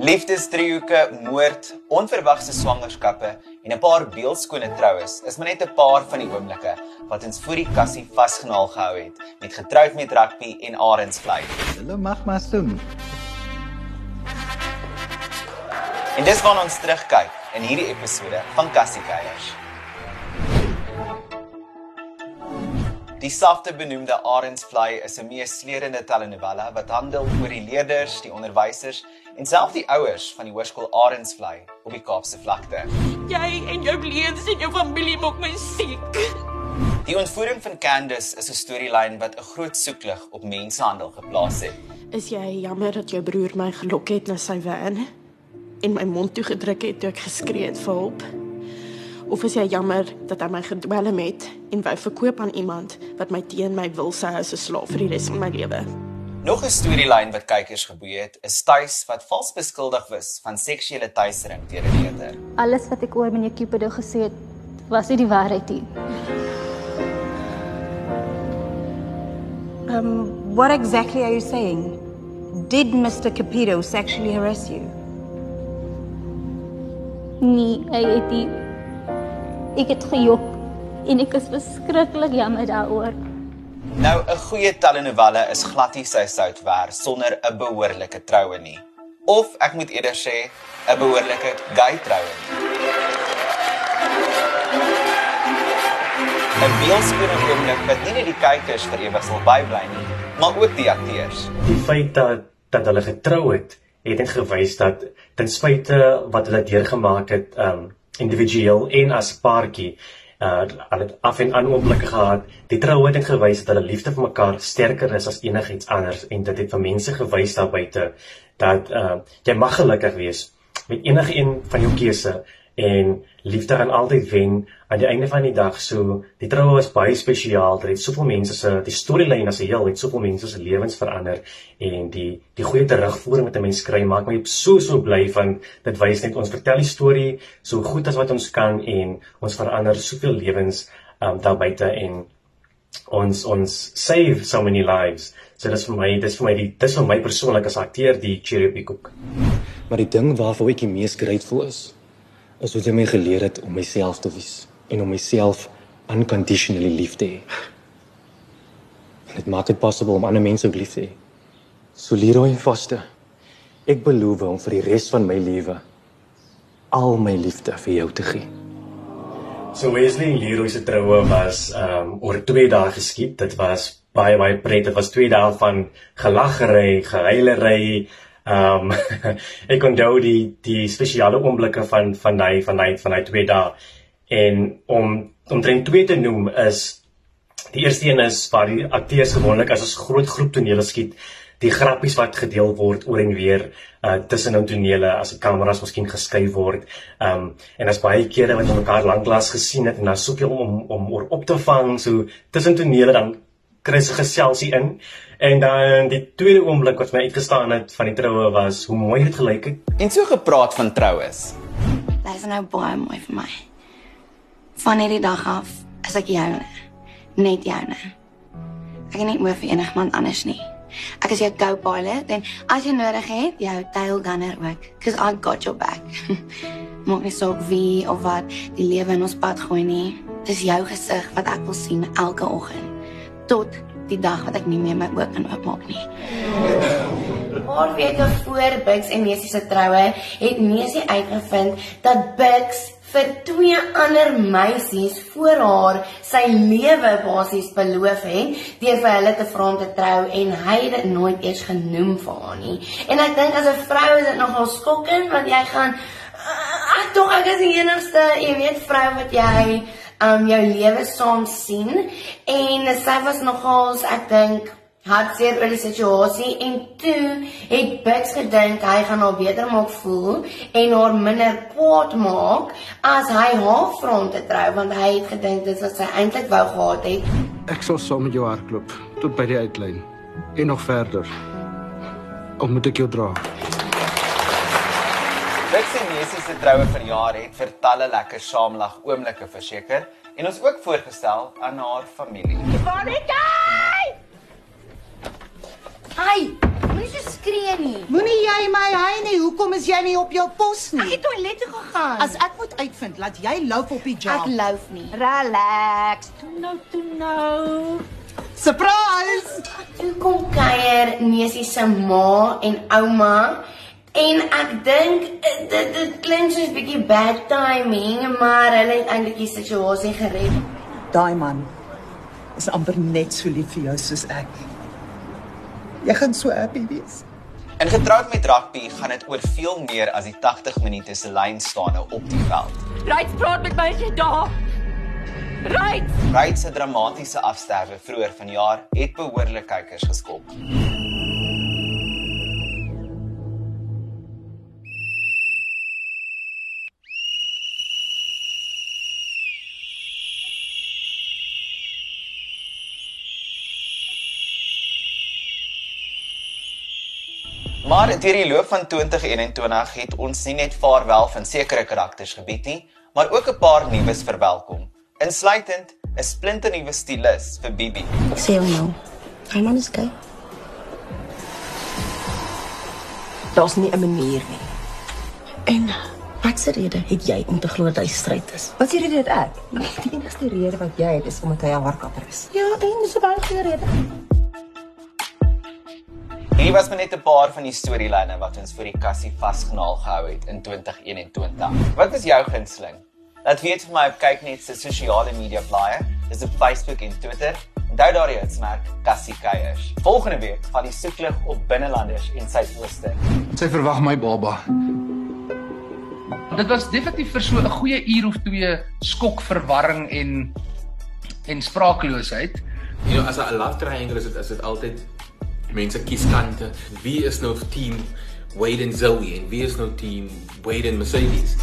Liefdesdriehoeke, moord, onverwagse swangerskappe en 'n paar beeldskone troues is maar net 'n paar van die oomblikke wat ons voor die kassie vasgenaal gehou het met getroud met rugby en arendsvlei. Hulle mag maar soem. En dis waarna ons terugkyk in hierdie episode van Kassie Kuiers. Die sagte benoemde Arendsvlei is 'n meesleurende telenovela wat handel oor die leerders, die onderwysers en selfs die ouers van die hoërskool Arendsvlei op die Kaapse vlakte. Jy en jou leuns en jou familie maak my siek. Die ontvoering van Candice is 'n storielyn wat 'n groot soeklig op mensenhandel geplaas het. Is jy jammer dat jou broer my gelok het na sy van en my mond toe gedruk het toe ek geskree het vir hulp? Of is jy jammer dat hy my gedwelm het en wou verkoop aan iemand wat my teen my wil sou hou as slaaf vir die res van my lewe? Nog 'n storielyn wat kykers geboei het, is Tuis wat vals beskuldig was van seksuele teistering deur 'n leerder. Alles wat ek oor meneer Cupido gesê het, was nie die waarheid nie. Um, what exactly are you saying? Did Mr. Capito sexually harass you? Nee, hy het nie. Ek het gejok en ek is verskriklik jammer daaroor. Nou 'n goeie telenovelle is glad nie sy sout werd sonder 'n behoorlike troue nie. Of ek moet eerder sê 'n behoorlike gay troue. 'n Beeldskone oomblik wat nie net die kykers vir ewig sal bybly nie, maar ook die akteurs. Die feit dat dat hulle getrou het, het net gewys dat ten spyte wat hulle deurgemaak het, um individueel en as paartjie, uh hulle het af en aan oomblikke gehad. Die troue het net gewys dat hulle liefde vir mekaar sterker is as enigiets anders en dit het vir mense gewys daar buite dat uh jy mag gelukkig wees met enige een van jou keuse en liefde gaan altyd wen aan die einde van die dag. So die troue was baie spesiaal. Dit het soveel mense se die storielyn as 'n heel het soveel mense se lewens verander en die die goeie terugvoering wat 'n mens kry maak my so so bly van dit wys net ons vertel die storie so goed as wat ons kan en ons verander soveel lewens um, daar buite en ons ons save so many lives. So dis vir my dis vir my die dis vir my persoonlik as akteur die cherry op die koek. Maar die ding waarvoor ek die mees grateful is, is hoe jy my geleer het om myself te wees en om myself unconditionally lief te hê. Dit maak dit possible om ander mense ook lief te hê. So Leroy Foster, ek beloof om vir die res van my lewe al my liefde vir jou te gee. So Wesley en Leroy se troue was um oor 2 dae geskied. Dit was baie baie pret. Dit was 2 dae van gelaggery, gehuilery. Um ek onthou die die spesiale oomblikke van van daai van daai van daai 2 dae. En om omtrent twee te noem is die eerste een is waar die akteurs gewoonlik as 'n groot groep tonele skiet die grappies wat gedeel word oor en weer uh tussen in tonele as die kameras miskien geskuif word. Um en as baie kere wat mekaar lanklaas gesien het en dan soek jy om om om oor op te vang so tussen tonele dan se geselsie in. En dan die tweede oomblik wat my uitgestaan het van die troue was hoe mooi dit gelyk het. En so gepraat van troues. Dit is nou baie mooi vir my. Van hierdie dag af is ek joune. Net joune. Ek het nie oor vir enigiemand anders nie. Ek is jou co-pilot en as jy nodig het, jou tail gunner ook, cause I got your back. Maak nie saak wie of wat die lewe in ons pad gooi nie. Dis jou gesig wat ek wil sien elke oggend tot die dag wat ek nie meer my oë kan oopmaak nie. Paar weke voor Bix en Messi se troue het Messi uitgevind dat Bix vir twee ander meisies voor haar sy lewe basies beloof het deur vir hulle te vra om te trou en hy het dit nooit eers genoem vir haar nie. En ek dink as 'n vrou is dit nogal skokkend want jy gaan ag tog ek is die enigste, jy weet, vrou wat jy um jou lewe saam sien en sy was nogals ek dink hartseer oor die situasie en toe het Bix gedink hy gaan haar beter maak voel en haar minder kwaad maak as hy haar vra om te trou want hy het gedink dit was sy eintlik wou gehad het. Ek sal saam met jou hardloop tot by die uitlyn en nog verder. Of moet ek jou dra? Bix Messi se troue verjaar het vir talle lekker saamlag oomblikke verseker en ons ook voorgestel aan haar familie. Monica! Ai, moenie so skree nie. Moenie jy my hy nie. Hoekom is jy nie op jou pos nie? Ek het toilet toe gegaan. As ek moet uitvind dat jy loop op die job. Ek loop nie. Relax. Toe nou, toe nou. Surprise! Toe kom kuier Nesie se ma en ouma en ek dink eh, dit dit klink soos 'n bietjie bad timing, maar hulle het eintlik die situasie gered. Daai man is amper net so lief vir jou soos ek. Jy gaan so happy wees. In getroud met rugby gaan dit oor veel meer as die 80 minute se lynstaande op die veld. Ryds praat met my as jy daar. Ryds. Ryds se dramatiese afsterwe vroeër vanjaar het behoorlik kykers geskop. Maar deur die loop van 2021 het ons nie net vaarwel van sekere karakters gebied nie, maar ook 'n paar nuus verwelkom, insluitend 'n splinternuwe stylus vir Bibi. Sê hom nou. Hy is gay. Daar's nie 'n manier nie. En wat se rede het jy om te glo dat hy stryd is? Wat sê jy dit ek? Die enigste rede wat jy het is omdat hy 'n haarkapper is. Ja, en dis 'n baie goeie rede. Hierdie was maar net 'n paar van die storielyne wat ons vir die kassie vasgenaal gehou het in 2021. Wat is jou gunsteling? Laat weet vir my op kyknet se sosiale media blaaie, dis op Facebook en Twitter. Onthou daar jou smaak kassie kuiers. Volgende week val die soeklig op binnelanders en suidooste. Sy verwag my baba. Dit was definitief vir so 'n goeie uur of twee skok, verwarring en en spraakloosheid. You know, as 'n love triangle is dit is dit altyd mense kies kante. Wie is nou team Wade en Zoe en wie is nou team Wade en Mercedes?